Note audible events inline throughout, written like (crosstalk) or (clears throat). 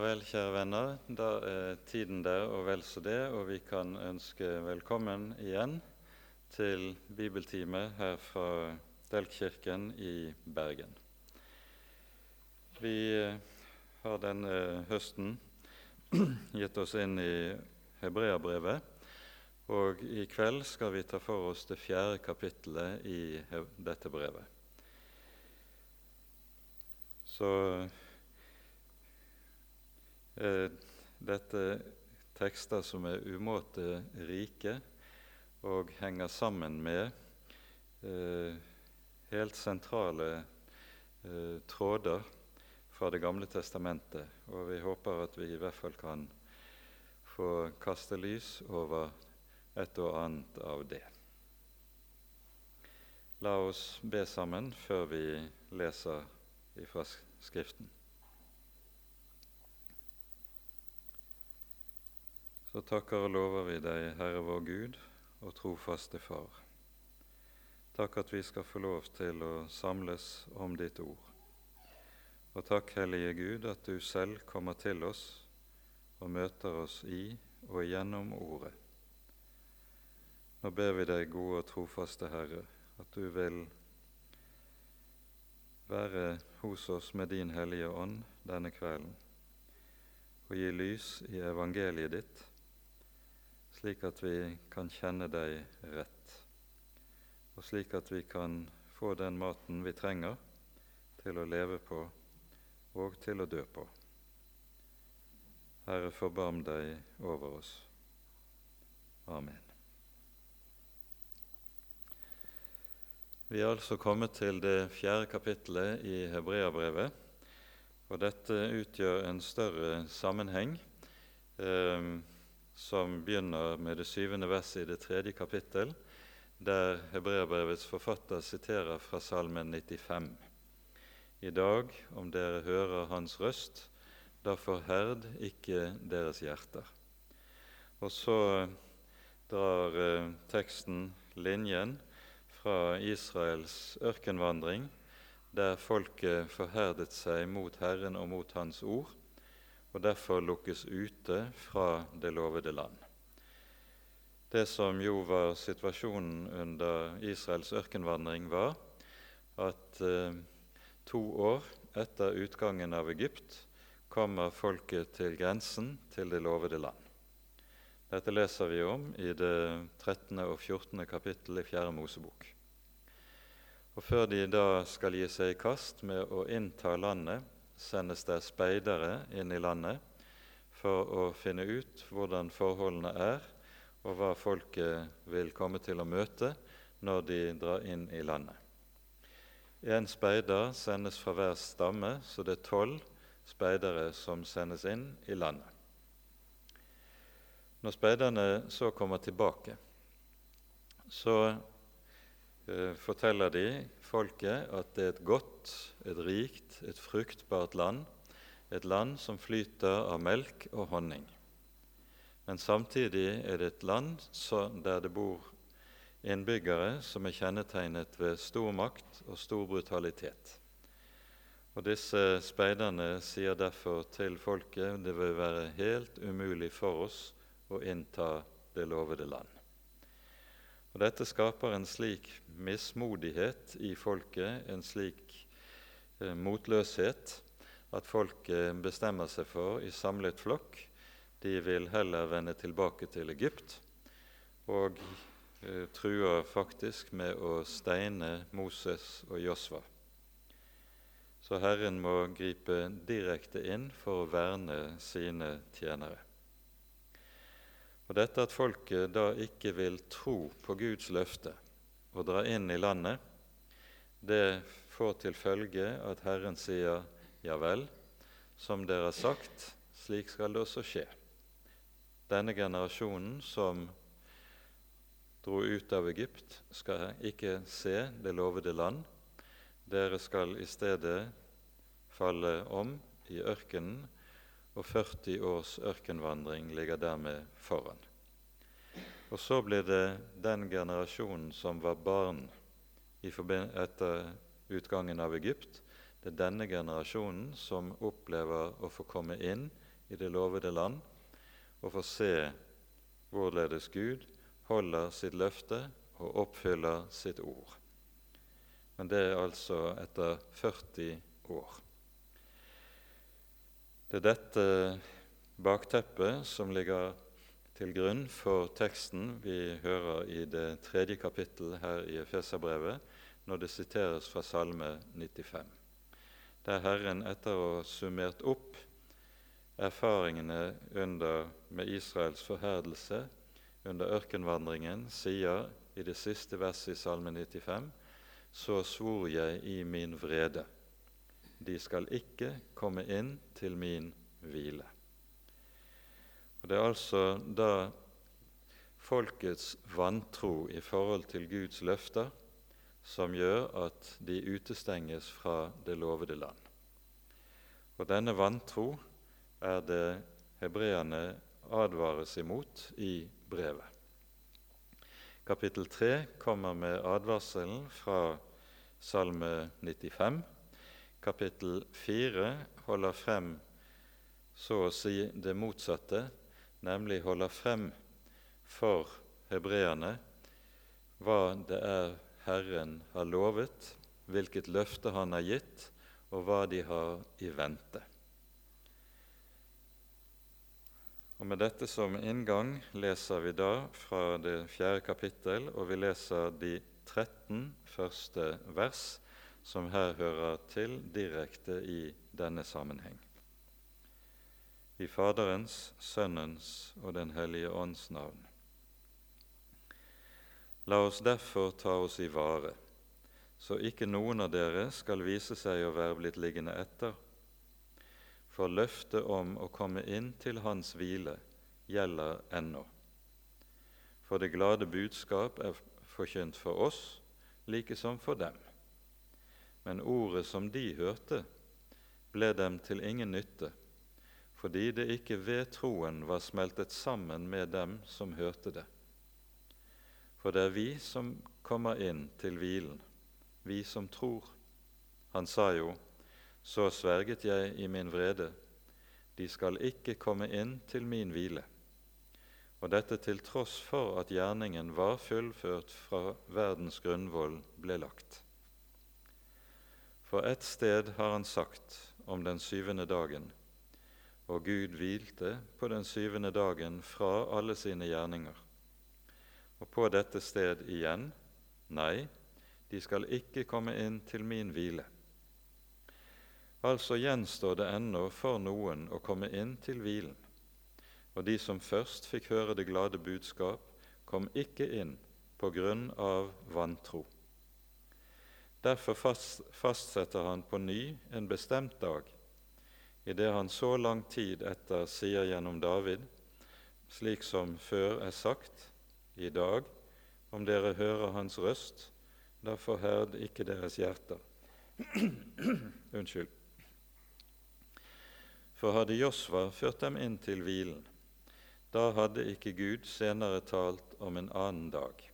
Vel, kjære venner. Da er tiden der og vel så det, og vi kan ønske velkommen igjen til bibeltime her fra Delkirken i Bergen. Vi eh, har denne høsten (clears throat) gitt oss inn i Hebreabrevet, og i kveld skal vi ta for oss det fjerde kapittelet i dette brevet. Så dette tekster som er umåte rike og henger sammen med eh, helt sentrale eh, tråder fra Det gamle testamentet. Og vi håper at vi i hvert fall kan få kaste lys over et og annet av det. La oss be sammen før vi leser ifra Skriften. Så takker og lover vi deg, Herre vår Gud og trofaste Far. Takk at vi skal få lov til å samles om ditt ord. Og takk, Hellige Gud, at du selv kommer til oss og møter oss i og gjennom Ordet. Nå ber vi deg, gode og trofaste Herre, at du vil være hos oss med din Hellige Ånd denne kvelden og gi lys i evangeliet ditt slik at vi kan kjenne deg rett, og slik at vi kan få den maten vi trenger til å leve på og til å dø på. Herre, forbarm deg over oss. Amen. Vi er altså kommet til det fjerde kapittelet i Hebreabrevet, og dette utgjør en større sammenheng. Eh, som begynner med det syvende verset i det tredje kapittel, der Hebreabrevets forfatter siterer fra Salmen 95. I dag, om dere hører Hans røst, da forherd ikke deres hjerter. Og så drar eh, teksten linjen fra Israels ørkenvandring, der folket forherdet seg mot Herren og mot Hans ord, og derfor lukkes ute fra det lovede land. Det som jo var situasjonen under Israels ørkenvandring, var at eh, to år etter utgangen av Egypt kommer folket til grensen til det lovede land. Dette leser vi om i det 13. og 14. kapittel i 4. Mosebok. Og Før de da skal gi seg i kast med å innta landet, sendes det speidere inn i landet for å finne ut hvordan forholdene er, og hva folket vil komme til å møte når de drar inn i landet. Én speider sendes fra hver stamme, så det er tolv speidere som sendes inn i landet. Når speiderne så kommer tilbake, så eh, forteller de folket at det er et godt, et rikt, et fruktbart land, et land som flyter av melk og honning. Men samtidig er det et land der det bor innbyggere som er kjennetegnet ved stor makt og stor brutalitet. Og Disse speiderne sier derfor til folket det vil være helt umulig for oss å innta det lovede land. Og Dette skaper en slik mismodighet i folket, en slik eh, motløshet, at folket bestemmer seg for i samlet flokk de vil heller vende tilbake til Egypt, og eh, truer faktisk med å steine Moses og Josva. Så Herren må gripe direkte inn for å verne sine tjenere. Og dette at folket da ikke vil tro på Guds løfte og dra inn i landet, det får til følge at Herren sier ja vel, som dere har sagt, slik skal det også skje. Denne generasjonen som dro ut av Egypt, skal ikke se det lovede land. Dere skal i stedet falle om i ørkenen og 40 års ørkenvandring ligger dermed foran. Og så blir det den generasjonen som var barn etter utgangen av Egypt, det er denne generasjonen som opplever å få komme inn i det lovede land og få se hvorledes Gud holder sitt løfte og oppfyller sitt ord. Men det er altså etter 40 år. Det er dette bakteppet som ligger til grunn for teksten vi hører i det tredje kapittel her i Efeserbrevet, når det siteres fra Salme 95, der Herren, etter å ha summert opp erfaringene under, med Israels forherdelse under ørkenvandringen, sier i det siste verset i Salme 95.: Så svor jeg i min vrede, de skal ikke komme inn til min hvile. Og Det er altså da folkets vantro i forhold til Guds løfter som gjør at de utestenges fra det lovede land. Og denne vantro er det hebreerne advares imot i brevet. Kapittel 3 kommer med advarselen fra Salme 95. Kapittel 4 holder frem så å si det motsatte, nemlig holder frem for hebreerne hva det er Herren har lovet, hvilket løfte Han har gitt, og hva de har i vente. Og Med dette som inngang leser vi da fra det fjerde kapittel, og vi leser de 13 første vers, som her hører til direkte i denne sammenheng. I Faderens, Sønnens og Den hellige ånds navn. La oss derfor ta oss i vare, så ikke noen av dere skal vise seg å være blitt liggende etter. For løftet om å komme inn til Hans hvile gjelder ennå. For det glade budskap er forkynt for oss, like som for dem. Men ordet som de hørte, ble dem til ingen nytte fordi det ikke ved troen var smeltet sammen med dem som hørte det. For det er vi som kommer inn til hvilen, vi som tror. Han sa jo, så sverget jeg i min vrede, de skal ikke komme inn til min hvile. Og dette til tross for at gjerningen var fullført fra verdens grunnvoll ble lagt. For ett sted har han sagt om den syvende dagen, og Gud hvilte på den syvende dagen fra alle sine gjerninger. Og på dette sted igjen nei, de skal ikke komme inn til min hvile. Altså gjenstår det ennå for noen å komme inn til hvilen. Og de som først fikk høre det glade budskap, kom ikke inn på grunn av vantro. Derfor fastsetter han på ny en bestemt dag i det han så lang tid etter sier gjennom David, slik som før er sagt, i dag, om dere hører hans røst, da forherd ikke deres hjerter. (clears throat) Unnskyld. For hadde Josva ført dem inn til hvilen, da hadde ikke Gud senere talt om en annen dag.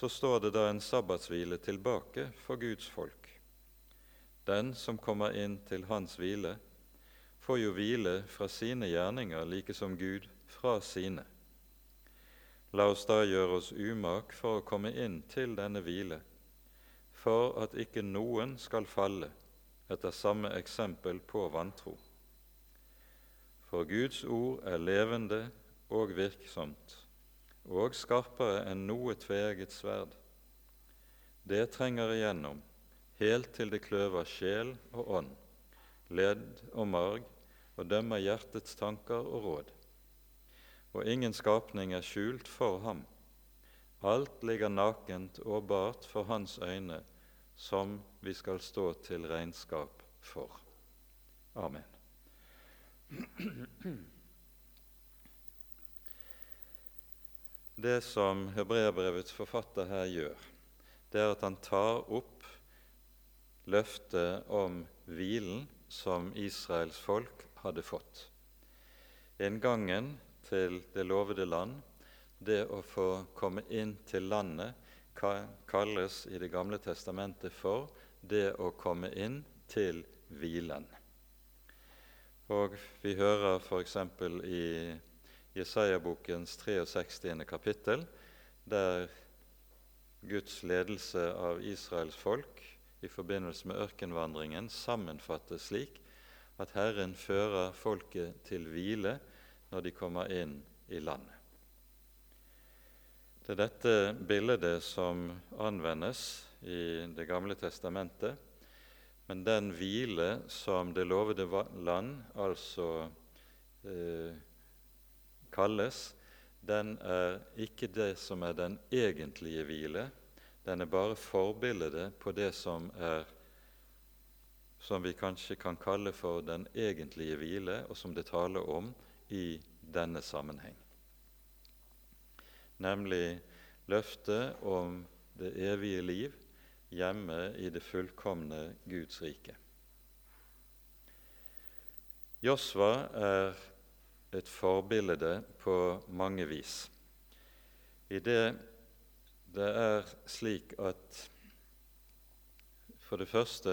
Så står det da en sabbatshvile tilbake for Guds folk. Den som kommer inn til hans hvile, får jo hvile fra sine gjerninger, like som Gud fra sine. La oss da gjøre oss umak for å komme inn til denne hvile, for at ikke noen skal falle etter samme eksempel på vantro. For Guds ord er levende og virksomt, og skarpere enn noe tveegget sverd. Det trenger igjennom helt til det kløver sjel og ånd, ledd og marg, og dømmer hjertets tanker og råd. Og ingen skapning er skjult for ham. Alt ligger nakent og bart for hans øyne, som vi skal stå til regnskap for. Amen. (clears throat) Det som hebreerbrevets forfatter her gjør, det er at han tar opp løftet om hvilen som Israels folk hadde fått. Inngangen til det lovede land, det å få komme inn til landet, kalles i Det gamle testamentet for det å komme inn til hvilen. Og vi hører f.eks. i Jesaja-bokens 63. kapittel, der Guds ledelse av Israels folk i forbindelse med ørkenvandringen sammenfattes slik at Herren fører folket til hvile når de kommer inn i landet. Det er dette bildet som anvendes i Det gamle testamentet, men den hvile som det lovede land altså eh, kalles, den er ikke det som er den egentlige hvile. Den er bare forbildet på det som er som vi kanskje kan kalle for den egentlige hvile, og som det taler om i denne sammenheng. Nemlig løftet om det evige liv hjemme i det fullkomne Guds rike. Josva er et forbilde på mange vis. I det det er slik at for det første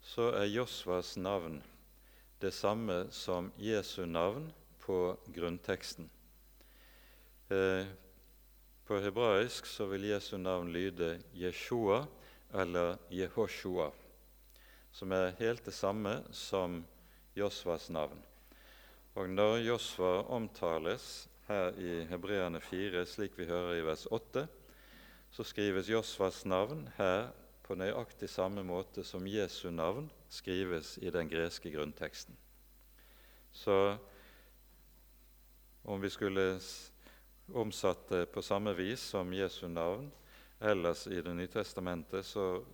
så er Josvas navn det samme som Jesu navn på grunnteksten. Eh, på hebraisk så vil Jesu navn lyde Jeshua eller Jehoshua, som er helt det samme som Josvas navn. Og når Josva omtales her i Hebreane 4, slik vi hører i vers 8, så skrives Josvas navn her på nøyaktig samme måte som Jesu navn skrives i den greske grunnteksten. Så om vi skulle omsatt det på samme vis som Jesu navn ellers i Det nye testamentet, så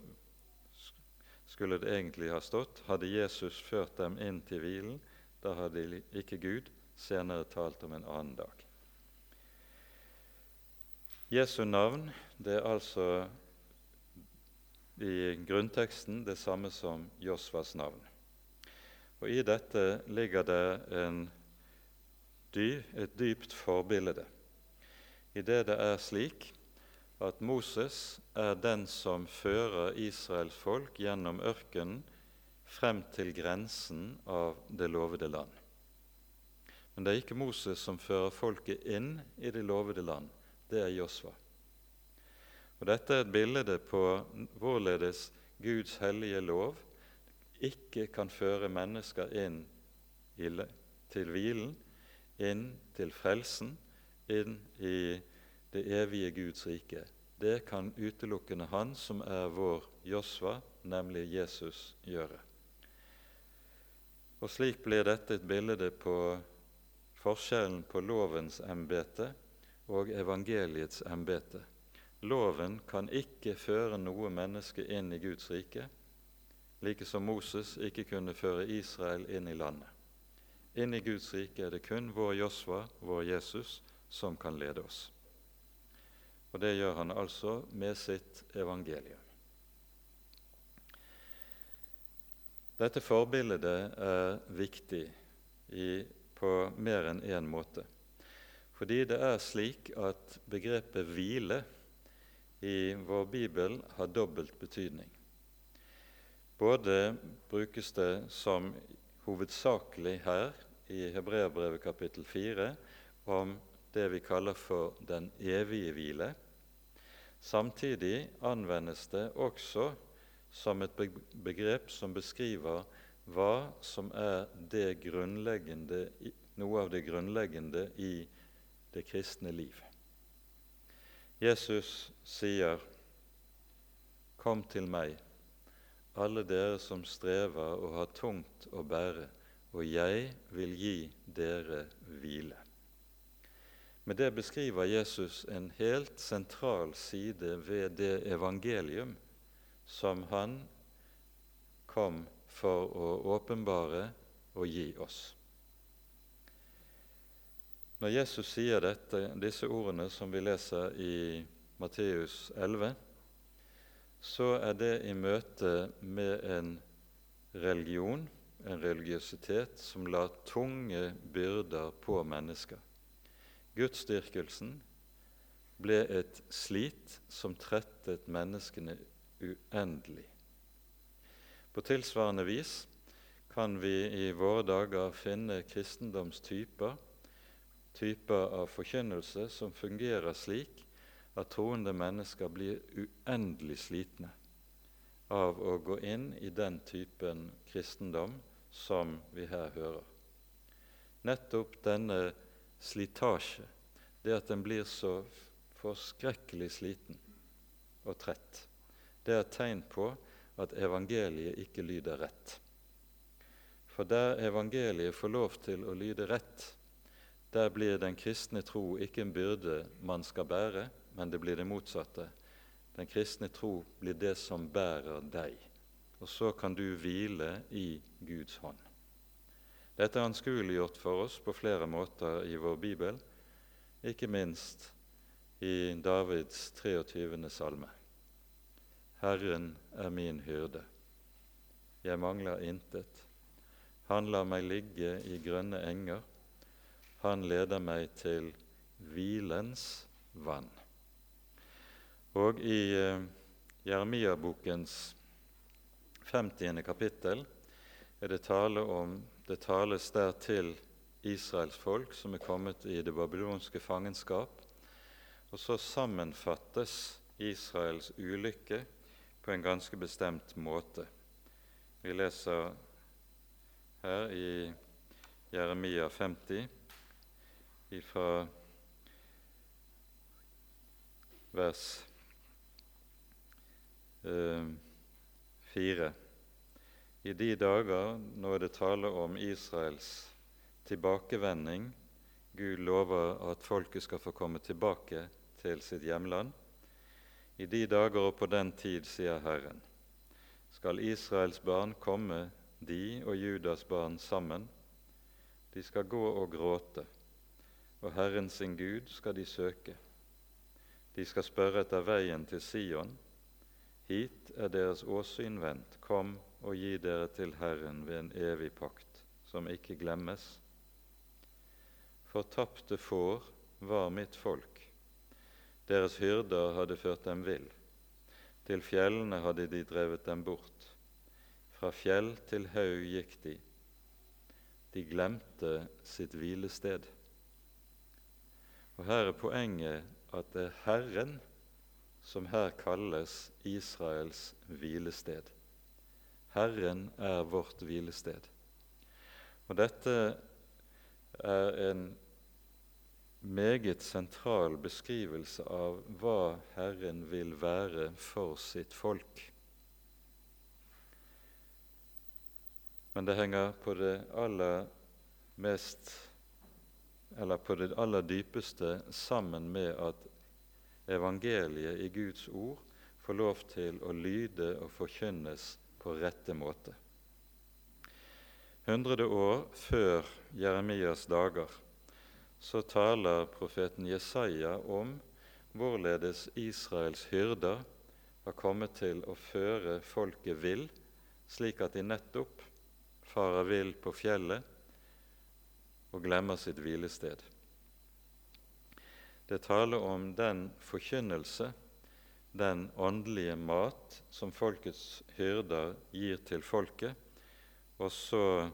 skulle det egentlig ha stått hadde Jesus ført dem inn til hvilen, da hadde ikke Gud senere talt om en annen dag. Jesu navn det er altså i grunnteksten det samme som Josvas navn. Og I dette ligger det dy, et dypt forbilde, i det det er slik at Moses er den som fører Israels folk gjennom ørkenen frem til grensen av det lovede land. Men det er ikke Moses som fører folket inn i det lovede land det er Josva. Og Dette er et bilde på hvorledes Guds hellige lov ikke kan føre mennesker inn til hvilen, inn til frelsen, inn i det evige Guds rike. Det kan utelukkende Han som er vår Josva, nemlig Jesus, gjøre. Og Slik blir dette et bilde på forskjellen på lovens embete og evangeliets embete. Loven kan ikke føre noe menneske inn i Guds rike, like som Moses ikke kunne føre Israel inn i landet. Inn i Guds rike er det kun vår Josva, vår Jesus, som kan lede oss. Og det gjør han altså med sitt evangelium. Dette forbildet er viktig i, på mer enn én måte. Fordi det er slik at begrepet hvile i vår bibel har dobbelt betydning. Både brukes det som hovedsakelig her i Hebreabrevet kapittel 4 om det vi kaller for den evige hvile. Samtidig anvendes det også som et begrep som beskriver hva som er noe av det grunnleggende i det kristne liv. Jesus sier, 'Kom til meg, alle dere som strever og har tungt å bære, og jeg vil gi dere hvile.' Med det beskriver Jesus en helt sentral side ved det evangelium som han kom for å åpenbare og gi oss. Når Jesus sier dette, disse ordene som vi leser i Matteus 11, så er det i møte med en religion, en religiøsitet, som la tunge byrder på mennesker. Gudsdyrkelsen ble et slit som trettet menneskene uendelig. På tilsvarende vis kan vi i våre dager finne kristendomstyper, typer av forkynnelse, som fungerer slik at troende mennesker blir uendelig slitne av å gå inn i den typen kristendom som vi her hører. Nettopp denne slitasje, det at en blir så forskrekkelig sliten og trett, det er et tegn på at evangeliet ikke lyder rett. For der evangeliet får lov til å lyde rett, der blir den kristne tro ikke en byrde man skal bære, men det blir det motsatte. Den kristne tro blir det som bærer deg, og så kan du hvile i Guds hånd. Dette er anskueliggjort for oss på flere måter i vår bibel, ikke minst i Davids 23. salme. Herren er min hyrde, jeg mangler intet. Han lar meg ligge i grønne enger, han leder meg til hvilens vann. Og i eh, Jeremia-bokens 50. kapittel er det tale om det tales der til Israels folk som er kommet i det babylonske fangenskap. Og så sammenfattes Israels ulykke på en ganske bestemt måte. Vi leser her i Jeremia 50 fra vers 4. Eh, I de dager nå er det tale om Israels tilbakevending Gud lover at folket skal få komme tilbake til sitt hjemland. I de dager og på den tid, sier Herren, skal Israels barn komme, de og Judas barn sammen. De skal gå og gråte, og Herren sin Gud skal de søke. De skal spørre etter veien til Sion Hit er deres åsyn vendt, kom og gi dere til Herren ved en evig pakt, som ikke glemmes. Fortapte får var mitt folk, deres hyrder hadde ført dem vill. Til fjellene hadde de drevet dem bort. Fra fjell til haug gikk de. De glemte sitt hvilested. Og Her er poenget at det er Herren som her kalles Israels hvilested. Herren er vårt hvilested. Og Dette er en meget sentral beskrivelse av hva Herren vil være for sitt folk. Men det henger på det aller mest eller på det aller dypeste sammen med at evangeliet i Guds ord får lov til å lyde og forkynnes på rette måte. Hundrede år før Jeremias dager så taler profeten Jesaja om hvorledes Israels hyrder har kommet til å føre folket vill, slik at de nettopp farer vill på fjellet og glemmer sitt hvilested. Det taler om den forkynnelse, den åndelige mat, som folkets hyrder gir til folket. Og så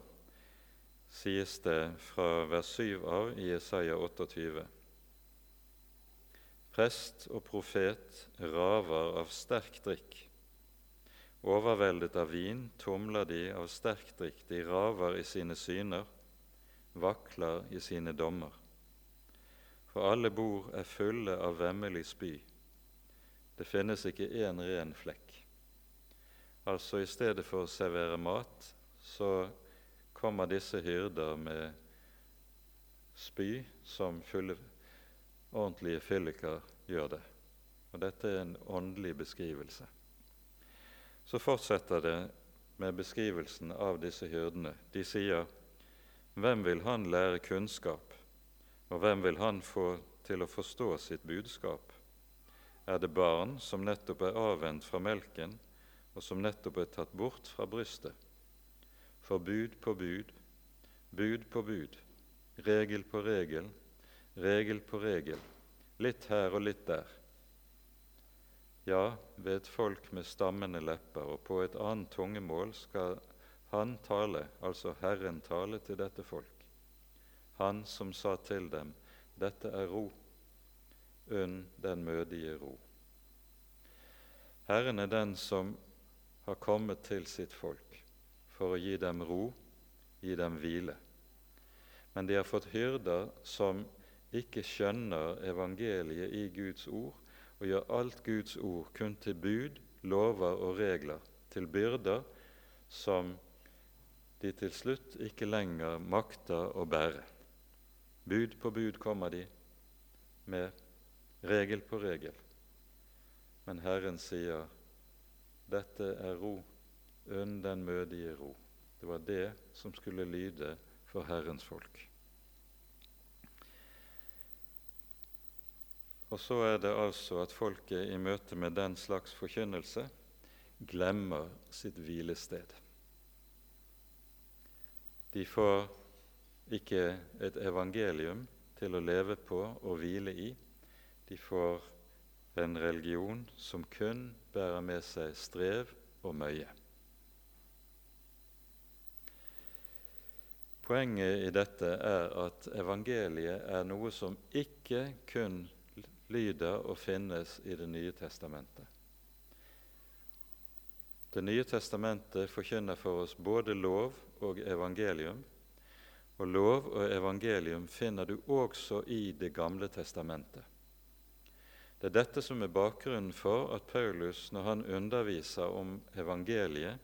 sies det fra vers 7 av i Jesaja 28. Prest og profet raver av sterk drikk. Overveldet av vin tumler de av sterk drikk, de raver i sine syner, vakler i sine dommer for alle bord er fulle av vemmelig spy. Det finnes ikke én ren flekk. Altså i stedet for å servere mat, så kommer disse hyrder med spy som fulle, ordentlige fylliker gjør det. Og Dette er en åndelig beskrivelse. Så fortsetter det med beskrivelsen av disse hyrdene. De sier, 'Hvem vil han lære kunnskap?' Og hvem vil han få til å forstå sitt budskap? Er det barn som nettopp er avvent fra melken, og som nettopp er tatt bort fra brystet? For bud på bud, bud på bud, regel på regel, regel på regel, litt her og litt der. Ja, ved et folk med stammende lepper og på et annet tungemål skal Han tale, altså Herren tale til dette folk. Han som sa til dem, dette er ro, unn den mødige ro. Herren er den som har kommet til sitt folk for å gi dem ro, gi dem hvile. Men de har fått hyrder som ikke skjønner evangeliet i Guds ord, og gjør alt Guds ord kun til bud, lover og regler, til byrder som de til slutt ikke lenger makter å bære. Bud på bud kommer de med, regel på regel. Men Herren sier, 'Dette er ro, unn den mødige ro'. Det var det som skulle lyde for Herrens folk. Og så er det altså at folket i møte med den slags forkynnelse glemmer sitt hvilested. De får ikke et evangelium til å leve på og hvile i. De får en religion som kun bærer med seg strev og møye. Poenget i dette er at evangeliet er noe som ikke kun lyder og finnes i Det nye testamentet. Det nye testamentet forkynner for oss både lov og evangelium, og lov og evangelium finner du også i Det gamle testamentet. Det er dette som er bakgrunnen for at Paulus, når han underviser om evangeliet,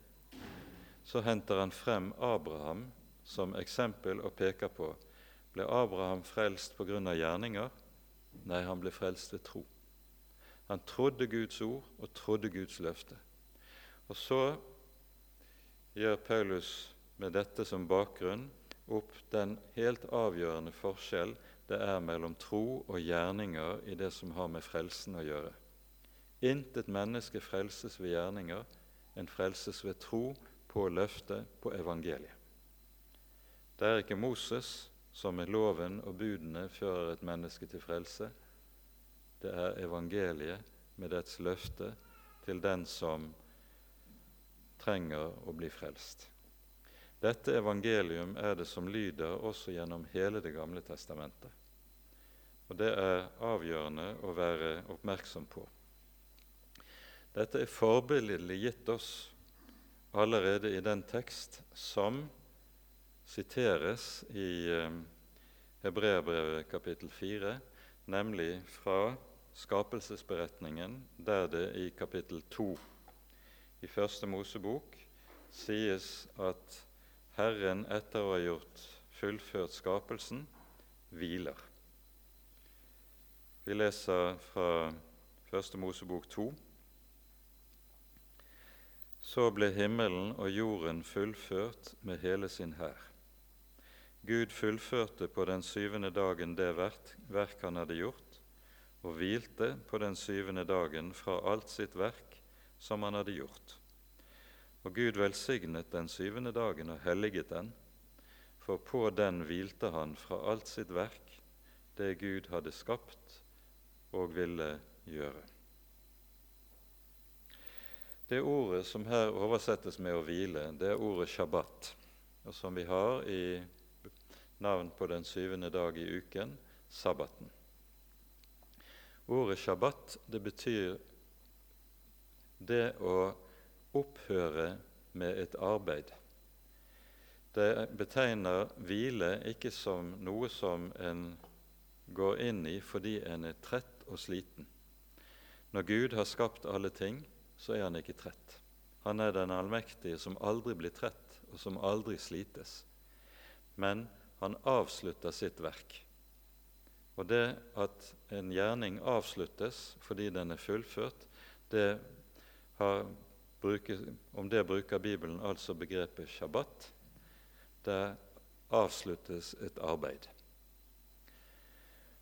så henter han frem Abraham som eksempel og peker på ble Abraham frelst av gjerninger? Nei, han ble frelst ved tro. Han trodde Guds ord og trodde Guds løfte. Og så gjør Paulus med dette som bakgrunn opp den helt avgjørende forskjell det er mellom tro og gjerninger i det som har med frelsen å gjøre. Intet menneske frelses ved gjerninger, en frelses ved tro på løftet på evangeliet. Det er ikke Moses som med loven og budene fører et menneske til frelse. Det er evangeliet med dets løfte til den som trenger å bli frelst. Dette evangelium er det som lyder også gjennom hele Det gamle testamentet. Og Det er avgjørende å være oppmerksom på. Dette er forbilledlig gitt oss allerede i den tekst som siteres i eh, Hebreabrevet kapittel 4, nemlig fra skapelsesberetningen, der det i kapittel 2 i Første Mosebok sies at Herren etter å ha gjort fullført skapelsen, hviler. Vi leser fra Første Mosebok 2. Så ble himmelen og jorden fullført med hele sin hær. Gud fullførte på den syvende dagen det verk han hadde gjort, og hvilte på den syvende dagen fra alt sitt verk som han hadde gjort. Og Gud velsignet den syvende dagen og helliget den, for på den hvilte han fra alt sitt verk, det Gud hadde skapt og ville gjøre. Det ordet som her oversettes med 'å hvile', det er ordet 'shabbat', og som vi har i navn på den syvende dag i uken, sabbaten. Ordet 'shabbat' det betyr det å opphøre med et arbeid. Det betegner hvile ikke som noe som en går inn i fordi en er trett og sliten. Når Gud har skapt alle ting, så er han ikke trett. Han er den allmektige som aldri blir trett, og som aldri slites. Men han avslutter sitt verk. Og det at en gjerning avsluttes fordi den er fullført, det har bruker, om det bruker Bibelen altså begrepet shabbat. Der avsluttes et arbeid.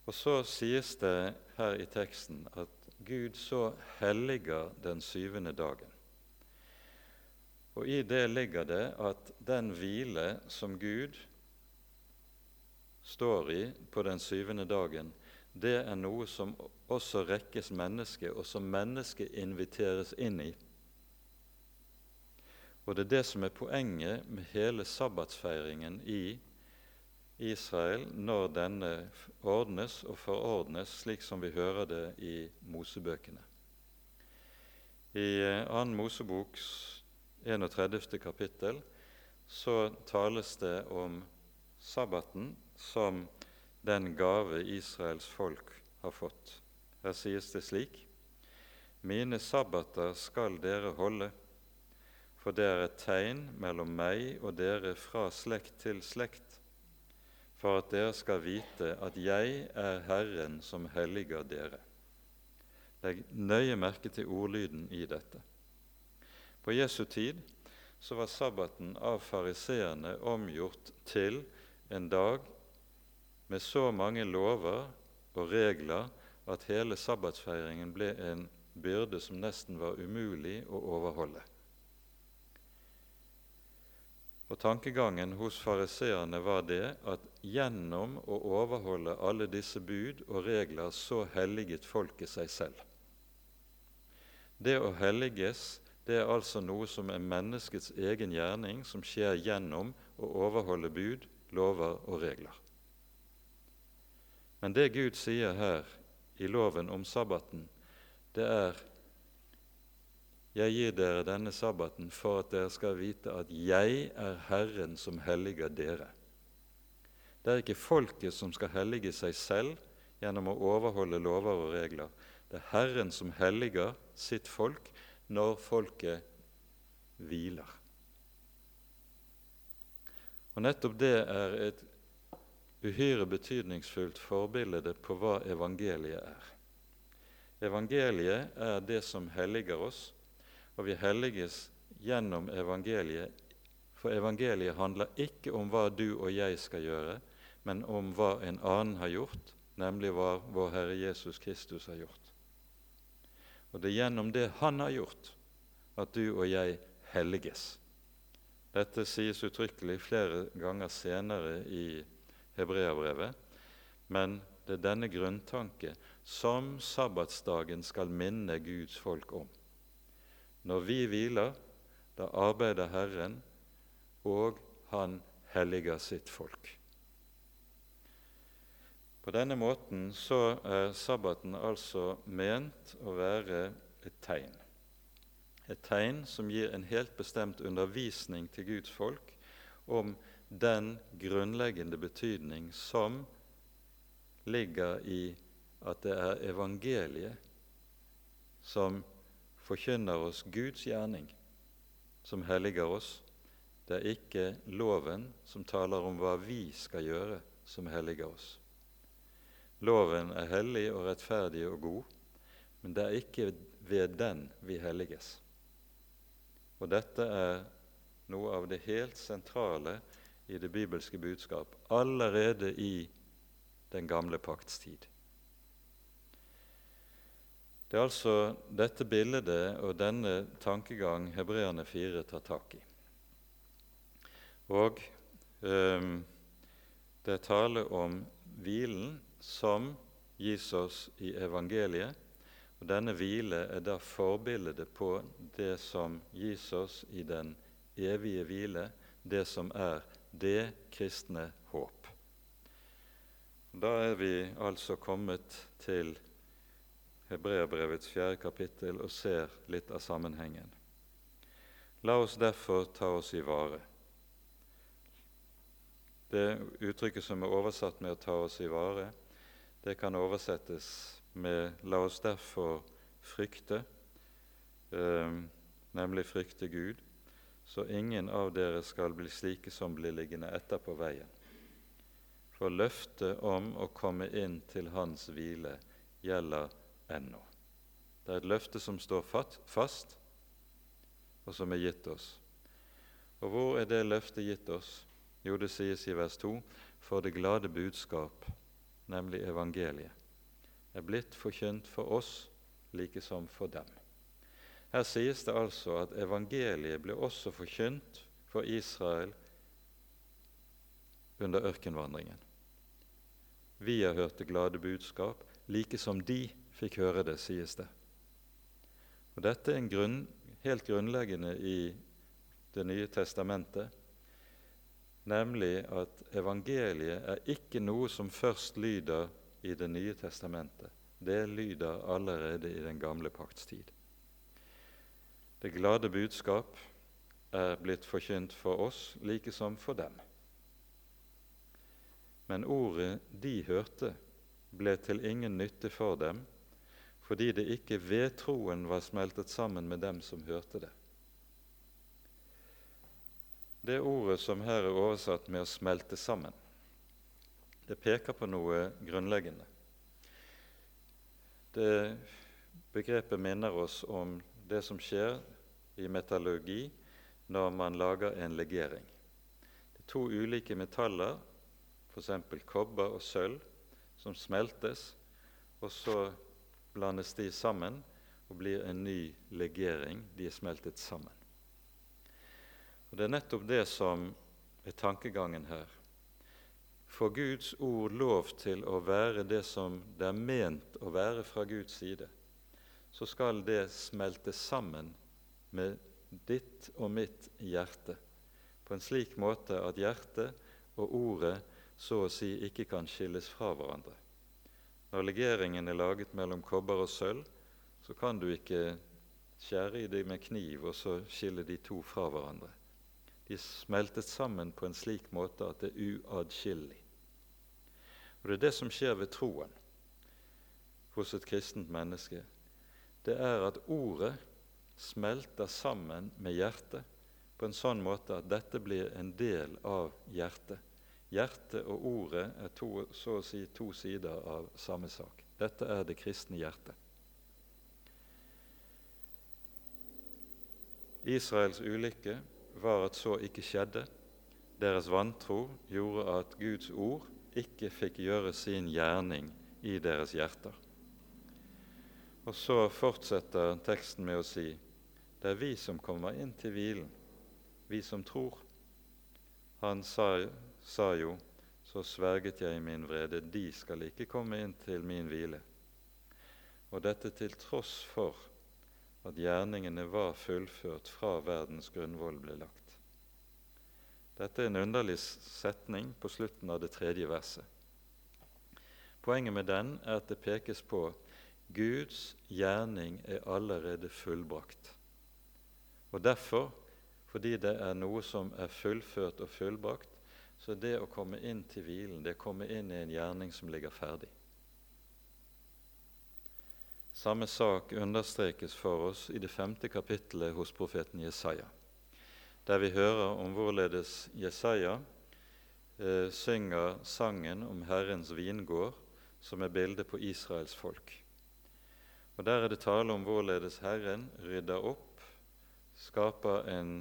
Og så sies det her i teksten at Gud så helliger den syvende dagen. Og i det ligger det at den hvile som Gud står i på den syvende dagen, det er noe som også rekkes mennesket, og som mennesket inviteres inn i. Og det er det som er poenget med hele sabbatsfeiringen i Israel når denne ordnes og forordnes slik som vi hører det i Mosebøkene. I 2. Moseboks 31. kapittel så tales det om sabbaten som den gave Israels folk har fått. Her sies det slik.: Mine sabbater skal dere holde for det er et tegn mellom meg og dere fra slekt til slekt, for at dere skal vite at jeg er Herren som helliger dere. Legg nøye merke til ordlyden i dette. På Jesu tid så var sabbaten av fariseerne omgjort til en dag med så mange lover og regler at hele sabbatsfeiringen ble en byrde som nesten var umulig å overholde. Og Tankegangen hos fariseerne var det at gjennom å overholde alle disse bud og regler så helliget folket seg selv. Det å helliges det er altså noe som er menneskets egen gjerning, som skjer gjennom å overholde bud, lover og regler. Men det Gud sier her i loven om sabbaten, det er jeg gir dere denne sabbaten for at dere skal vite at jeg er Herren som helliger dere. Det er ikke folket som skal hellige seg selv gjennom å overholde lover og regler. Det er Herren som helliger sitt folk når folket hviler. Og Nettopp det er et uhyre betydningsfullt forbilde på hva evangeliet er. Evangeliet er det som helliger oss, og vi helliges gjennom evangeliet. For evangeliet handler ikke om hva du og jeg skal gjøre, men om hva en annen har gjort, nemlig hva vår Herre Jesus Kristus har gjort. Og det er gjennom det Han har gjort, at du og jeg helliges. Dette sies uttrykkelig flere ganger senere i Hebreabrevet, men det er denne grunntanke som sabbatsdagen skal minne Guds folk om. Når vi hviler, da arbeider Herren, og Han helliger sitt folk. På denne måten så er sabbaten altså ment å være et tegn. Et tegn som gir en helt bestemt undervisning til Guds folk om den grunnleggende betydning som ligger i at det er evangeliet som forkynner oss Guds gjerning, som helliger oss. Det er ikke loven som taler om hva vi skal gjøre, som helliger oss. Loven er hellig og rettferdig og god, men det er ikke ved den vi helliges. Og dette er noe av det helt sentrale i det bibelske budskap allerede i den gamle pakts tid. Det er altså dette bildet og denne tankegang hebreerne 4 tar tak i. Og eh, det er tale om hvilen som gis oss i evangeliet. Og Denne hvile er da forbildet på det som gis oss i den evige hvile, det som er det kristne håp. Da er vi altså kommet til Hebreabrevets fjerde kapittel og ser litt av sammenhengen. La oss derfor ta oss i vare. Det uttrykket som er oversatt med 'å ta oss i vare', det kan oversettes med 'la oss derfor frykte', eh, nemlig frykte Gud, så ingen av dere skal bli slike som blir liggende etter på veien. For løftet om å komme inn til Hans hvile gjelder ennå. Det er et løfte som står fast, og som er gitt oss. Og hvor er det løftet gitt oss? Jo, det sies i vers 2.: For det glade budskap, nemlig evangeliet, er blitt forkynt for oss like som for dem. Her sies det altså at evangeliet ble også forkynt for Israel under ørkenvandringen. Vi har hørt det glade budskap, like som de fikk høre det, sies det. Og Dette er grunn, helt grunnleggende i Det nye testamentet, nemlig at evangeliet er ikke noe som først lyder i Det nye testamentet. Det lyder allerede i den gamle pakts tid. Det glade budskap er blitt forkynt for oss like som for dem. Men ordet de hørte, ble til ingen nytte for dem, fordi det ikke ved troen var smeltet sammen med dem som hørte det. Det ordet som her er oversatt med 'å smelte sammen', det peker på noe grunnleggende. Det begrepet minner oss om det som skjer i metallurgi når man lager en legering. Det er to ulike metaller, f.eks. kobber og sølv, som smeltes, og så blandes de sammen og blir en ny legering. De er smeltet sammen. Og Det er nettopp det som er tankegangen her. Får Guds ord lov til å være det som det er ment å være fra Guds side, så skal det smelte sammen med ditt og mitt hjerte på en slik måte at hjertet og ordet så å si ikke kan skilles fra hverandre. Når legeringen er laget mellom kobber og sølv, så kan du ikke skjære i dem med kniv og så skille de to fra hverandre. De smeltet sammen på en slik måte at det er uatskillelig. Og Det er det som skjer ved troen hos et kristent menneske. Det er at ordet smelter sammen med hjertet på en sånn måte at dette blir en del av hjertet. Hjertet og ordet er to, så å si to sider av samme sak. Dette er det kristne hjertet. Israels ulykke var at så ikke skjedde. Deres vantro gjorde at Guds ord ikke fikk gjøre sin gjerning i deres hjerter. Og så fortsetter teksten med å si det er vi som kommer inn til hvilen, vi som tror. Han sa, sa jo, så sverget jeg i min vrede, de skal ikke komme inn til min hvile. Og dette til tross for at gjerningene var fullført fra verdens grunnvoll ble lagt. Dette er en underlig setning på slutten av det tredje verset. Poenget med den er at det pekes på Guds gjerning er allerede fullbrakt. Og Derfor, fordi det er noe som er fullført og fullbrakt, så det å komme inn til hvilen, det å komme inn i en gjerning som ligger ferdig. Samme sak understrekes for oss i det femte kapittelet hos profeten Jesaja, der vi hører om hvorledes Jesaja eh, synger sangen om Herrens vingård, som er bildet på Israels folk. Og Der er det tale om hvorledes Herren rydder opp skaper en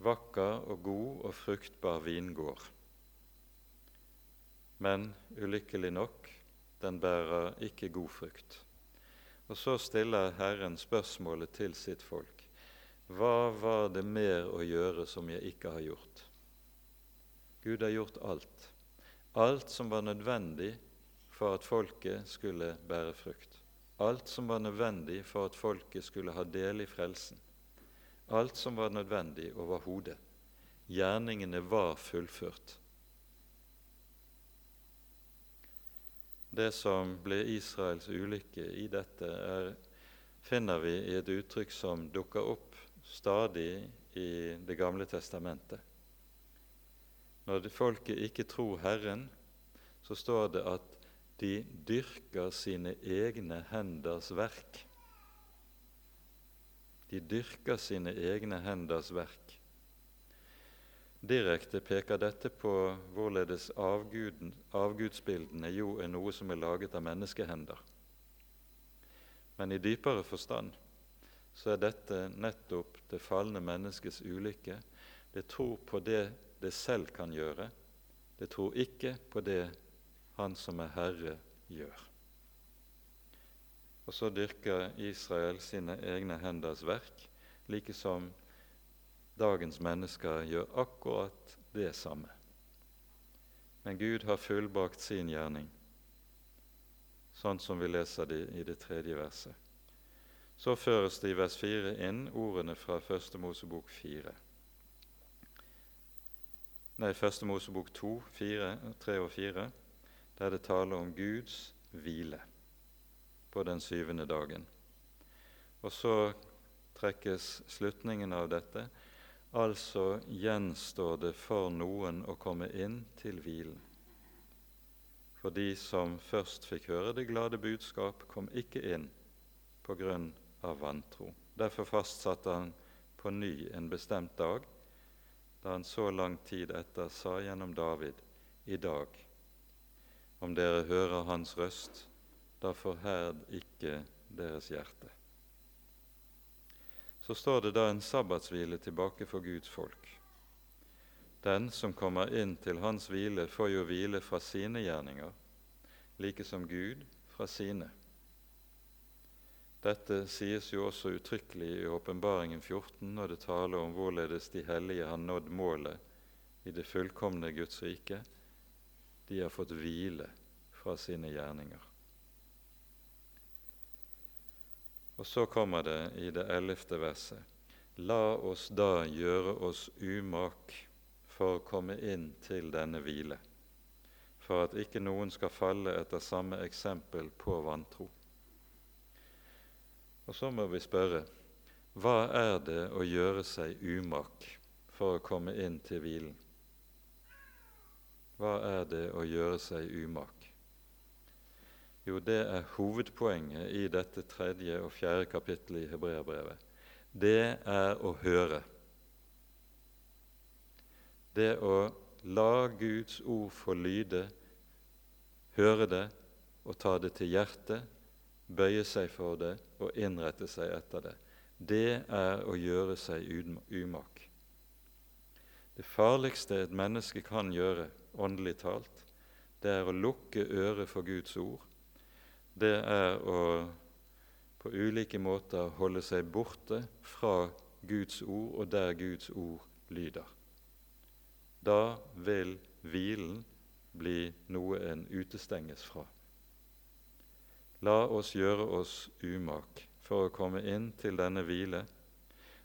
vakker og god og fruktbar vingård. Men ulykkelig nok, den bærer ikke god frukt. Og så stiller Herren spørsmålet til sitt folk. Hva var det mer å gjøre som jeg ikke har gjort? Gud har gjort alt. Alt som var nødvendig for at folket skulle bære frukt. Alt som var nødvendig for at folket skulle ha del i frelsen alt som var nødvendig overhodet. Gjerningene var fullført. Det som ble Israels ulykke i dette, er, finner vi i et uttrykk som dukker opp stadig i Det gamle testamentet. Når folket ikke tror Herren, så står det at de dyrker sine egne henders verk. De dyrker sine egne henders verk. Direkte peker dette på hvorledes avguden, avgudsbildene jo er noe som er laget av menneskehender. Men i dypere forstand så er dette nettopp det falne menneskets ulykke. Det tror på det det selv kan gjøre. Det tror ikke på det Han som er Herre, gjør. Og så dyrker Israel sine egne henders verk, like som dagens mennesker gjør akkurat det samme. Men Gud har fullbakt sin gjerning, sånn som vi leser det i det tredje verset. Så føres det i vers 4 inn ordene fra Første Mosebok 4. nei, Første Mosebok 2, 4, 3 og 4, der det taler om Guds hvile på den syvende dagen. Og så trekkes slutningen av dette. Altså gjenstår det for noen å komme inn til hvilen. For de som først fikk høre det glade budskap, kom ikke inn på grunn av vantro. Derfor fastsatte han på ny en bestemt dag, da han så lang tid etter sa gjennom David i dag om dere hører hans røst, da forherd ikke deres hjerte. Så står det da en sabbatshvile tilbake for Guds folk. Den som kommer inn til hans hvile, får jo hvile fra sine gjerninger, like som Gud fra sine. Dette sies jo også uttrykkelig i Åpenbaringen 14 når det taler om hvorledes de hellige har nådd målet i det fullkomne Guds rike. De har fått hvile fra sine gjerninger. Og så kommer det i det ellevte verset. La oss da gjøre oss umak for å komme inn til denne hvile, for at ikke noen skal falle etter samme eksempel på vantro. Og så må vi spørre hva er det å gjøre seg umak for å komme inn til hvilen? Hva er det å gjøre seg umak? Jo, det er hovedpoenget i dette tredje og fjerde kapittelet i Hebreabrevet. Det er å høre. Det å la Guds ord få lyde, høre det og ta det til hjertet bøye seg for det og innrette seg etter det. Det er å gjøre seg umak. Det farligste et menneske kan gjøre, åndelig talt, det er å lukke øret for Guds ord. Det er å på ulike måter holde seg borte fra Guds ord og der Guds ord lyder. Da vil hvilen bli noe en utestenges fra. La oss gjøre oss umak for å komme inn til denne hvile,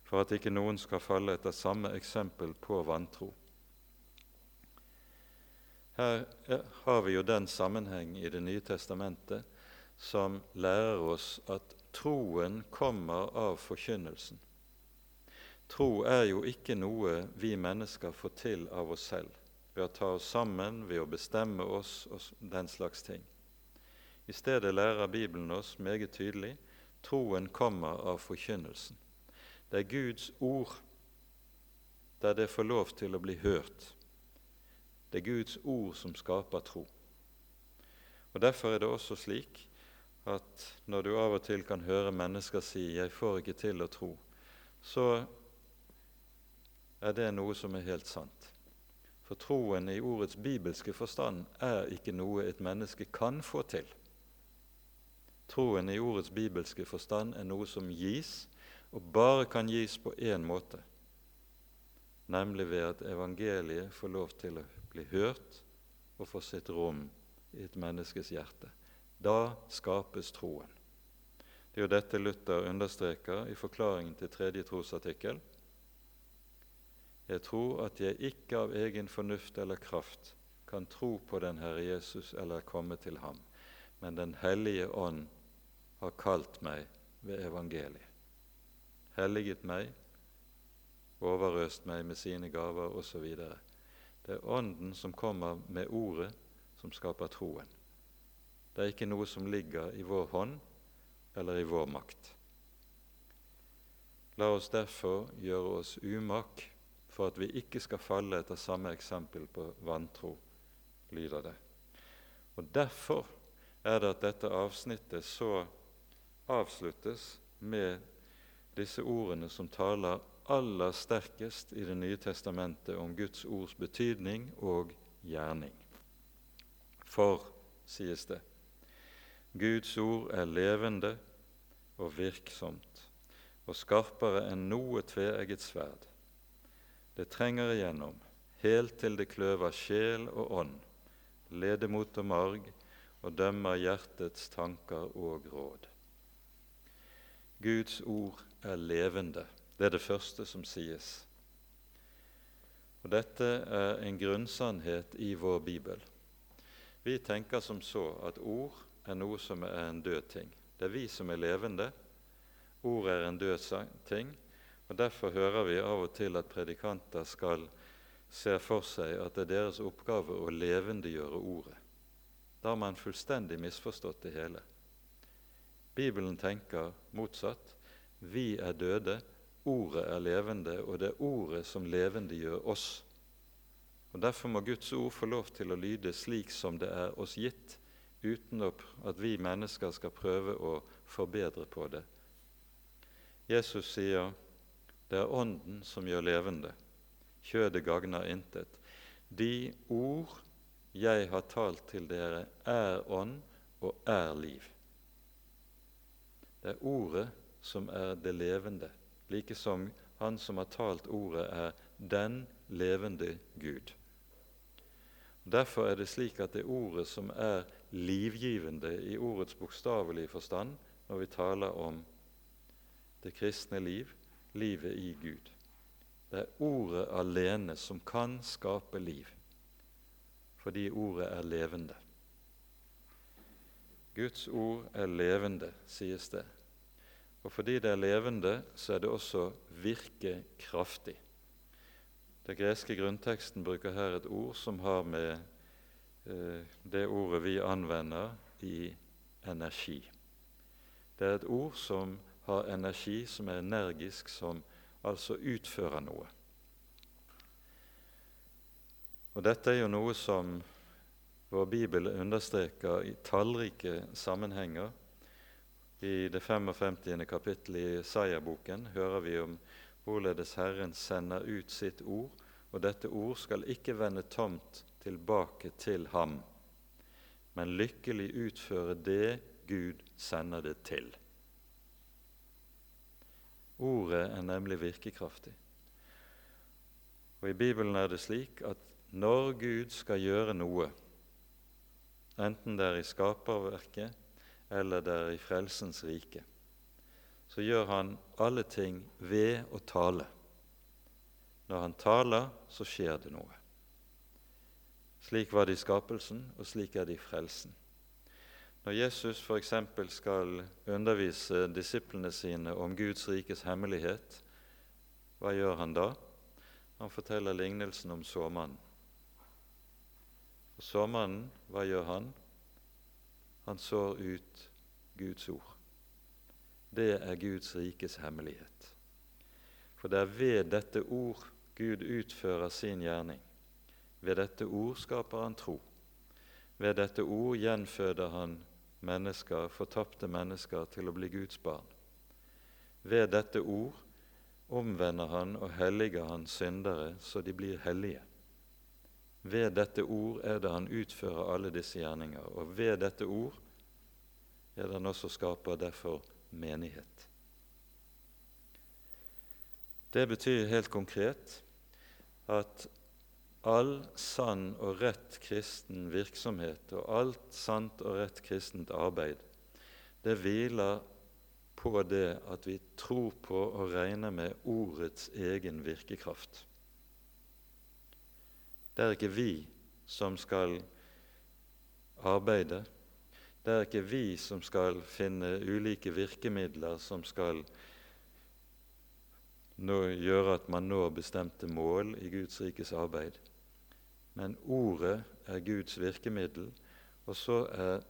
for at ikke noen skal falle etter samme eksempel på vantro. Her har vi jo den sammenheng i Det nye testamentet som lærer oss at troen kommer av forkynnelsen. Tro er jo ikke noe vi mennesker får til av oss selv ved å ta oss sammen, ved å bestemme oss og den slags ting. I stedet lærer Bibelen oss meget tydelig troen kommer av forkynnelsen. Det er Guds ord der det får lov til å bli hørt. Det er Guds ord som skaper tro. Og Derfor er det også slik at når du av og til kan høre mennesker si 'jeg får ikke til å tro', så er det noe som er helt sant. For troen i ordets bibelske forstand er ikke noe et menneske kan få til. Troen i ordets bibelske forstand er noe som gis, og bare kan gis på én måte, nemlig ved at evangeliet får lov til å bli hørt og få sitt rom i et menneskes hjerte. Da skapes troen. Det er jo dette Luther understreker i forklaringen til tredje trosartikkel. Jeg tror at jeg ikke av egen fornuft eller kraft kan tro på den Herre Jesus eller komme til ham, men Den hellige ånd har kalt meg ved evangeliet. Helliget meg, overøst meg med sine gaver osv. Det er Ånden som kommer med Ordet, som skaper troen. Det er ikke noe som ligger i vår hånd eller i vår makt. La oss derfor gjøre oss umak for at vi ikke skal falle etter samme eksempel på vantro, lyder det. Og Derfor er det at dette avsnittet så avsluttes med disse ordene som taler aller sterkest i Det nye testamentet om Guds ords betydning og gjerning. For, sies det, Guds ord er levende og virksomt og skarpere enn noe tveegget sverd. Det trenger igjennom helt til det kløver sjel og ånd, ledemot og marg, og dømmer hjertets tanker og råd. Guds ord er levende. Det er det første som sies. Og Dette er en grunnsannhet i vår bibel. Vi tenker som så at ord er noe som er en død ting. Det er vi som er levende. Ord er en død ting. og Derfor hører vi av og til at predikanter skal se for seg at det er deres oppgave å levendegjøre ordet. Da har man fullstendig misforstått det hele. Bibelen tenker motsatt. Vi er døde, ordet er levende, og det er ordet som levendegjør oss. Og Derfor må Guds ord få lov til å lyde slik som det er oss gitt, uten at vi mennesker skal prøve å forbedre på det. Jesus sier det er Ånden som gjør levende. Kjødet gagner intet. De ord jeg har talt til dere, er ånd og er liv. Det er Ordet som er det levende, like som Han som har talt Ordet, er den levende Gud. Derfor er det slik at det Ordet som er livgivende i ordets bokstavelige forstand når vi taler om det kristne liv, livet i Gud. Det er Ordet alene som kan skape liv fordi ordet er levende. Guds ord er levende, sies det. Og fordi det er levende, så er det også virkekraftig. Den greske grunnteksten bruker her et ord som har med eh, det ordet vi anvender i energi. Det er et ord som har energi, som er energisk, som altså utfører noe. Og Dette er jo noe som vår bibel understreker i tallrike sammenhenger. I det 55. kapittelet i Isaiah-boken hører vi om hvorledes Herren sender ut sitt ord, og dette ord skal ikke vende tomt tilbake til ham, men lykkelig utføre det Gud sender det til. Ordet er nemlig virkekraftig. Og I Bibelen er det slik at når Gud skal gjøre noe, enten det er i skaperverket eller det er i frelsens rike, så gjør han alle ting ved å tale. Når han taler, så skjer det noe. Slik var det i skapelsen, og slik er det i frelsen. Når Jesus f.eks. skal undervise disiplene sine om Guds rikes hemmelighet, hva gjør han da? Han forteller lignelsen om såmannen. Og såmannen, hva gjør han? Han sår ut Guds ord. Det er Guds rikes hemmelighet. For det er ved dette ord Gud utfører sin gjerning. Ved dette ord skaper han tro. Ved dette ord gjenføder han mennesker, fortapte mennesker til å bli Guds barn. Ved dette ord omvender han og helliger han syndere så de blir hellige. Ved dette ord er det han utfører alle disse gjerninger, og ved dette ord er det han også skaper derfor menighet. Det betyr helt konkret at all sann og rett kristen virksomhet og alt sant og rett kristent arbeid, det hviler på det at vi tror på og regner med ordets egen virkekraft. Det er ikke vi som skal arbeide. Det er ikke vi som skal finne ulike virkemidler som skal gjøre at man når bestemte mål i Guds rikes arbeid. Men ordet er Guds virkemiddel, og så er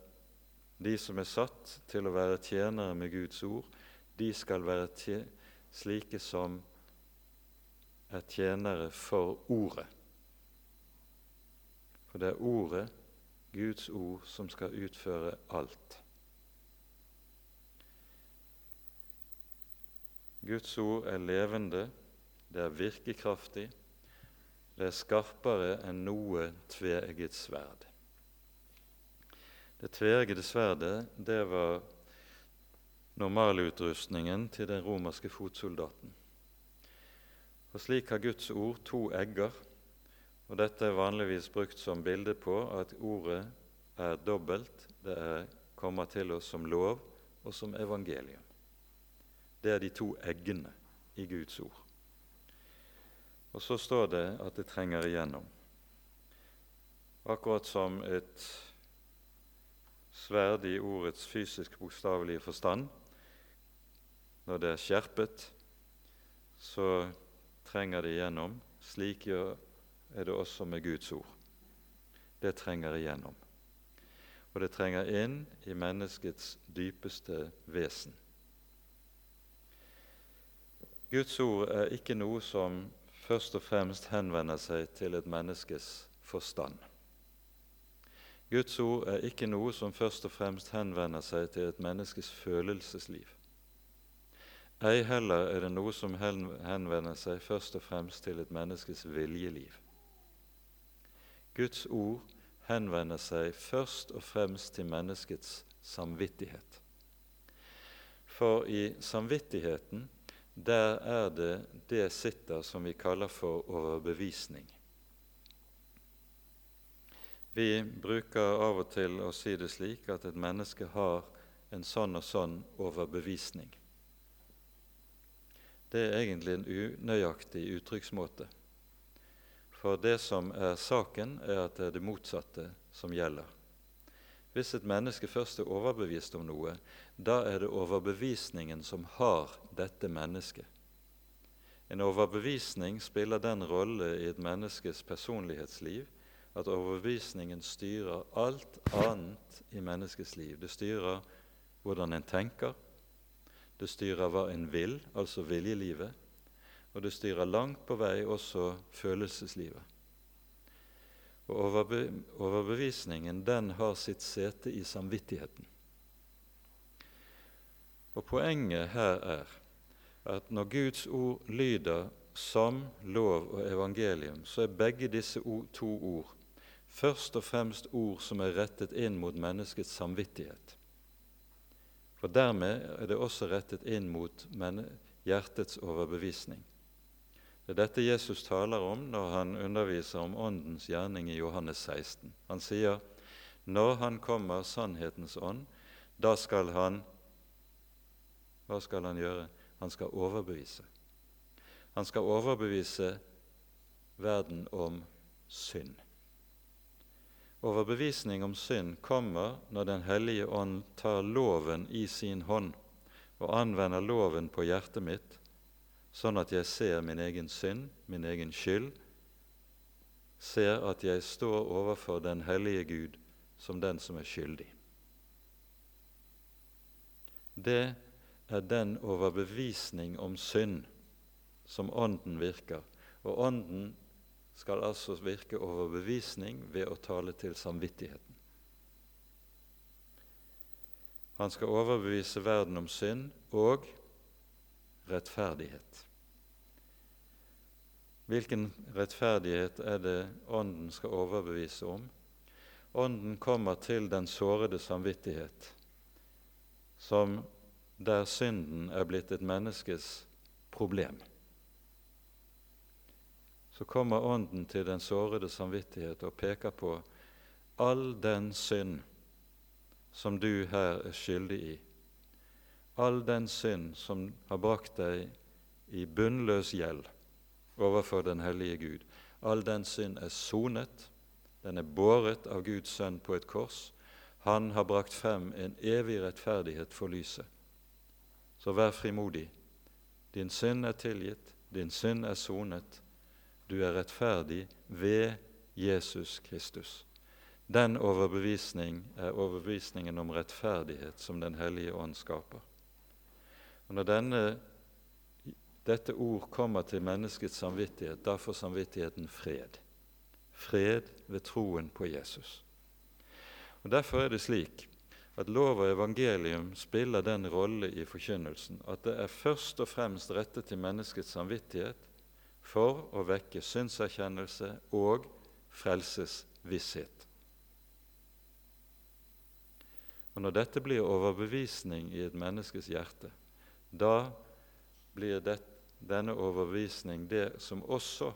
de som er satt til å være tjenere med Guds ord, de skal være slike som er tjenere for Ordet. For det er Ordet, Guds ord, som skal utføre alt. Guds ord er levende, det er virkekraftig, det er skarpere enn noe tveegget sverd. Det tveeggede sverdet det var normalutrustningen til den romerske fotsoldaten. Og Slik har Guds ord to egger og Dette er vanligvis brukt som bilde på at ordet er dobbelt. Det er, kommer til oss som lov og som evangelium. Det er de to eggene i Guds ord. Og så står det at det trenger igjennom. Akkurat som et sverd i ordets fysisk bokstavelige forstand. Når det er skjerpet, så trenger det igjennom. Slik er det også med Guds ord. Det trenger igjennom. Og det trenger inn i menneskets dypeste vesen. Guds ord er ikke noe som først og fremst henvender seg til et menneskes forstand. Guds ord er ikke noe som først og fremst henvender seg til et menneskes følelsesliv. Ei heller er det noe som henvender seg først og fremst til et menneskes viljeliv. Guds ord henvender seg først og fremst til menneskets samvittighet. For i samvittigheten, der er det det sitter som vi kaller for overbevisning. Vi bruker av og til å si det slik at et menneske har en sånn og sånn overbevisning. Det er egentlig en unøyaktig uttrykksmåte. For det som er saken, er at det er det motsatte som gjelder. Hvis et menneske først er overbevist om noe, da er det overbevisningen som har dette mennesket. En overbevisning spiller den rolle i et menneskes personlighetsliv at overbevisningen styrer alt annet i menneskets liv. Det styrer hvordan en tenker, det styrer hva en vil, altså viljelivet, og det styrer langt på vei også følelseslivet. Og overbe Overbevisningen den har sitt sete i samvittigheten. Og Poenget her er at når Guds ord lyder som lov og evangelium, så er begge disse to ord først og fremst ord som er rettet inn mot menneskets samvittighet. For dermed er det også rettet inn mot hjertets overbevisning. Det er dette Jesus taler om når han underviser om Åndens gjerning i Johannes 16. Han sier når han kommer sannhetens ånd, da skal han Hva skal han gjøre? Han skal overbevise. Han skal overbevise verden om synd. Overbevisning om synd kommer når Den hellige ånd tar loven i sin hånd og anvender loven på hjertet mitt, sånn at jeg ser min egen synd, min egen skyld, ser at jeg står overfor den hellige Gud som den som er skyldig. Det er den overbevisning om synd som Ånden virker. Og Ånden skal altså virke overbevisning ved å tale til samvittigheten. Han skal overbevise verden om synd og rettferdighet. Hvilken rettferdighet er det Ånden skal overbevise om? Ånden kommer til den sårede samvittighet, som der synden er blitt et menneskes problem. Så kommer Ånden til den sårede samvittighet og peker på all den synd som du her er skyldig i, all den synd som har brakt deg i bunnløs gjeld overfor den hellige Gud. All den synd er sonet, den er båret av Guds sønn på et kors. Han har brakt frem en evig rettferdighet for lyset. Så vær frimodig. Din synd er tilgitt, din synd er sonet, du er rettferdig ved Jesus Kristus. Den overbevisning er overbevisningen om rettferdighet som Den hellige ånd skaper. Og Når denne, dette ord kommer til menneskets samvittighet, da får samvittigheten fred. Fred ved troen på Jesus. Og Derfor er det slik at lov og evangelium spiller den rolle i forkynnelsen at det er først og fremst rettet til menneskets samvittighet, for å vekke synserkjennelse og frelsesvisshet. Og Når dette blir overbevisning i et menneskes hjerte, da blir det, denne overbevisning det som også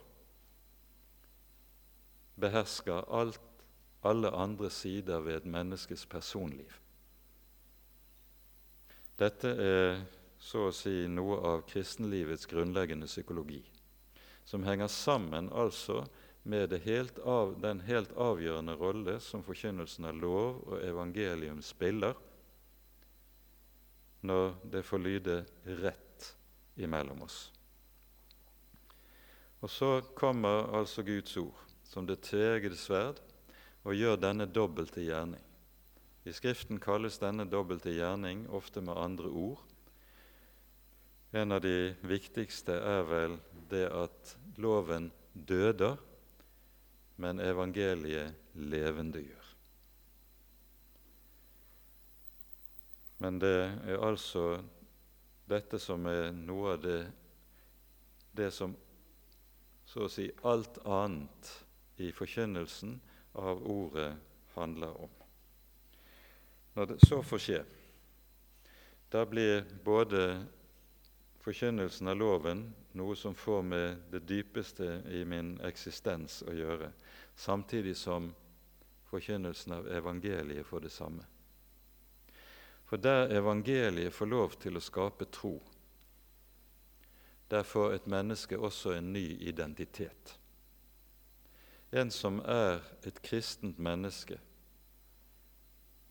behersker alt, alle andre sider ved et menneskes personliv. Dette er så å si noe av kristenlivets grunnleggende psykologi. som henger sammen altså med helt av, den helt avgjørende rolle som forkynnelsen av lov og evangelium spiller når det får lyde rett imellom oss. Og så kommer altså Guds ord som det tvegede sverd og gjør denne dobbelte gjerning. I Skriften kalles denne dobbelte gjerning ofte med andre ord. En av de viktigste er vel det at loven døder, men evangeliet levendegjør. Men det er altså dette som er noe av det, det som så å si alt annet i forkynnelsen av ordet handler om. Når det så får skje, da blir både forkynnelsen av loven noe som får med det dypeste i min eksistens å gjøre, samtidig som forkynnelsen av evangeliet får det samme. For der evangeliet får lov til å skape tro, der får et menneske også en ny identitet. En som er et kristent menneske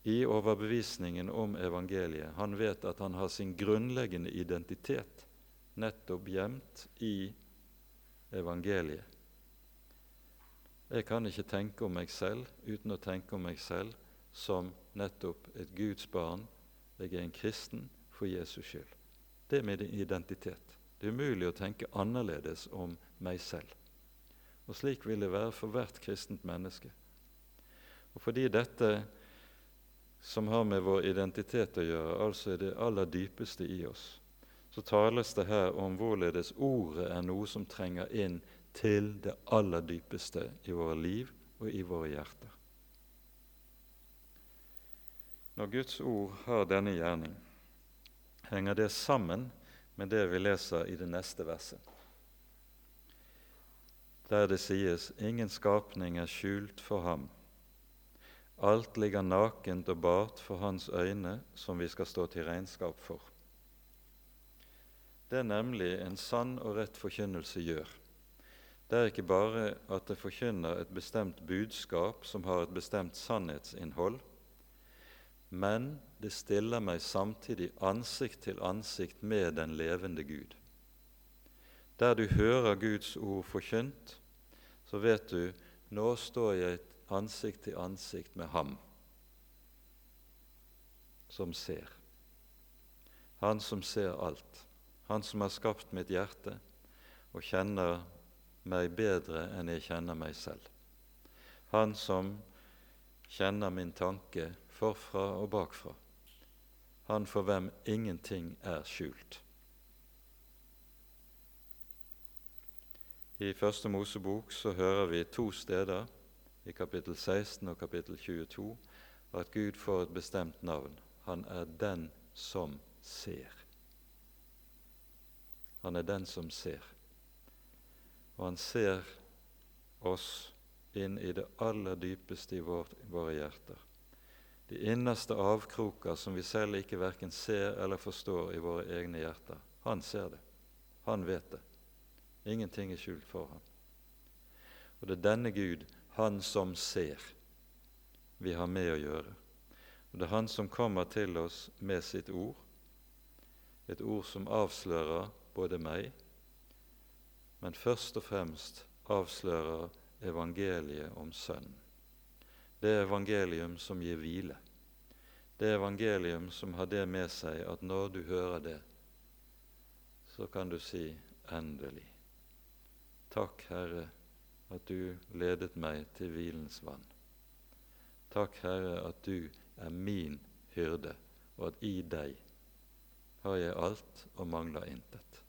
i overbevisningen om evangeliet, han vet at han har sin grunnleggende identitet nettopp gjemt i evangeliet. Jeg kan ikke tenke om meg selv uten å tenke om meg selv som nettopp et Guds barn. Jeg er en kristen for Jesus skyld. Det er min identitet. Det er umulig å tenke annerledes om meg selv. Og slik vil det være for hvert kristent menneske. Og fordi dette som har med vår identitet å gjøre, altså er det aller dypeste i oss, så tales det her om hvorledes ordet er noe som trenger inn til det aller dypeste i våre liv og i våre hjerter. Når Guds ord har denne gjerning, henger det sammen med det vi leser i det neste verset der det sies 'ingen skapning er skjult for ham'. Alt ligger nakent og bart for hans øyne, som vi skal stå til regnskap for. Det er nemlig en sann og rett forkynnelse gjør. Det er ikke bare at det forkynner et bestemt budskap som har et bestemt sannhetsinnhold, men det stiller meg samtidig ansikt til ansikt med den levende Gud. Der du hører Guds ord forkynt, så vet du nå står jeg ansikt til ansikt med ham som ser. Han som ser alt. Han som har skapt mitt hjerte og kjenner meg bedre enn jeg kjenner meg selv. Han som kjenner min tanke forfra og bakfra. Han for hvem ingenting er skjult. I Første Mosebok så hører vi to steder, i kapittel 16 og kapittel 22, at Gud får et bestemt navn. Han er den som ser. Han er den som ser. Og han ser oss inn i det aller dypeste i vår, våre hjerter. De innerste avkroker som vi selv ikke verken ser eller forstår i våre egne hjerter. Han ser det. Han vet det. Ingenting er skjult for ham. Og det er denne Gud, Han som ser, vi har med å gjøre. Og Det er Han som kommer til oss med sitt ord, et ord som avslører både meg, men først og fremst avslører evangeliet om Sønnen. Det evangelium som gir hvile. Det evangelium som har det med seg at når du hører det, så kan du si endelig. Takk, Herre, at du ledet meg til hvilens vann. Takk, Herre, at du er min hyrde, og at i deg har jeg alt og mangler intet.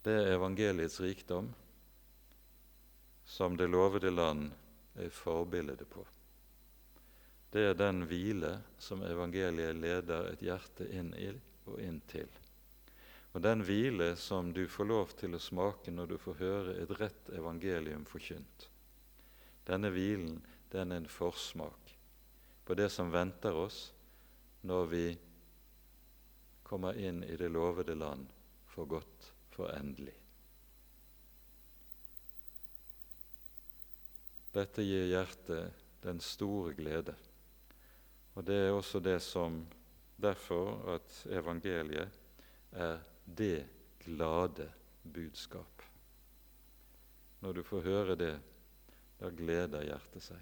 Det er evangeliets rikdom som det lovede land er forbildet på. Det er den hvile som evangeliet leder et hjerte inn i og inn til. Og den hvile som du får lov til å smake når du får høre et rett evangelium forkynt. Denne hvilen den er en forsmak på det som venter oss når vi kommer inn i det lovede land for godt for endelig. Dette gir hjertet den store glede. Og det er også det som derfor at evangeliet er det glade budskap. Når du får høre det, da gleder hjertet seg.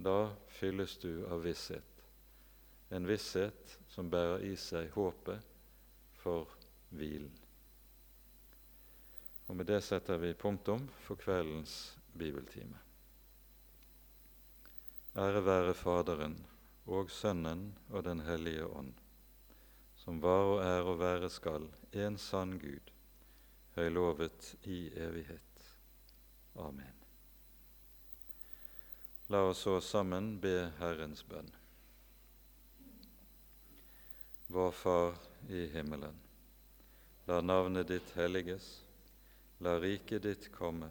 Da fylles du av visshet, en visshet som bærer i seg håpet for hvilen. Og Med det setter vi punktum for kveldens bibeltime. Ære være Faderen og Sønnen og Den hellige ånd, som var og er og være skal, en sann Gud, høylovet i evighet. Amen. La oss så sammen be Herrens bønn. Vår Far i himmelen. La navnet ditt helliges. La riket ditt komme.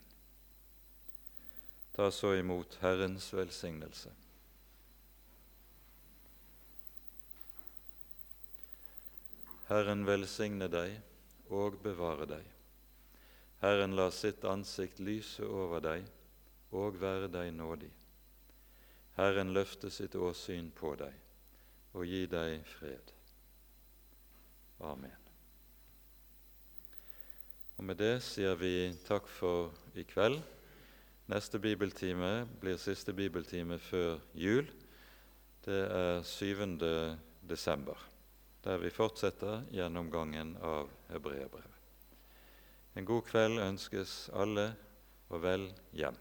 Ta så imot Herrens velsignelse. Herren velsigne deg og bevare deg. Herren la sitt ansikt lyse over deg og være deg nådig. Herren løfte sitt åsyn på deg og gi deg fred. Amen. Og Med det sier vi takk for i kveld. Neste bibeltime blir siste bibeltime før jul. Det er 7. desember, der vi fortsetter gjennomgangen av hebreerbrevet. En god kveld ønskes alle, og vel hjem.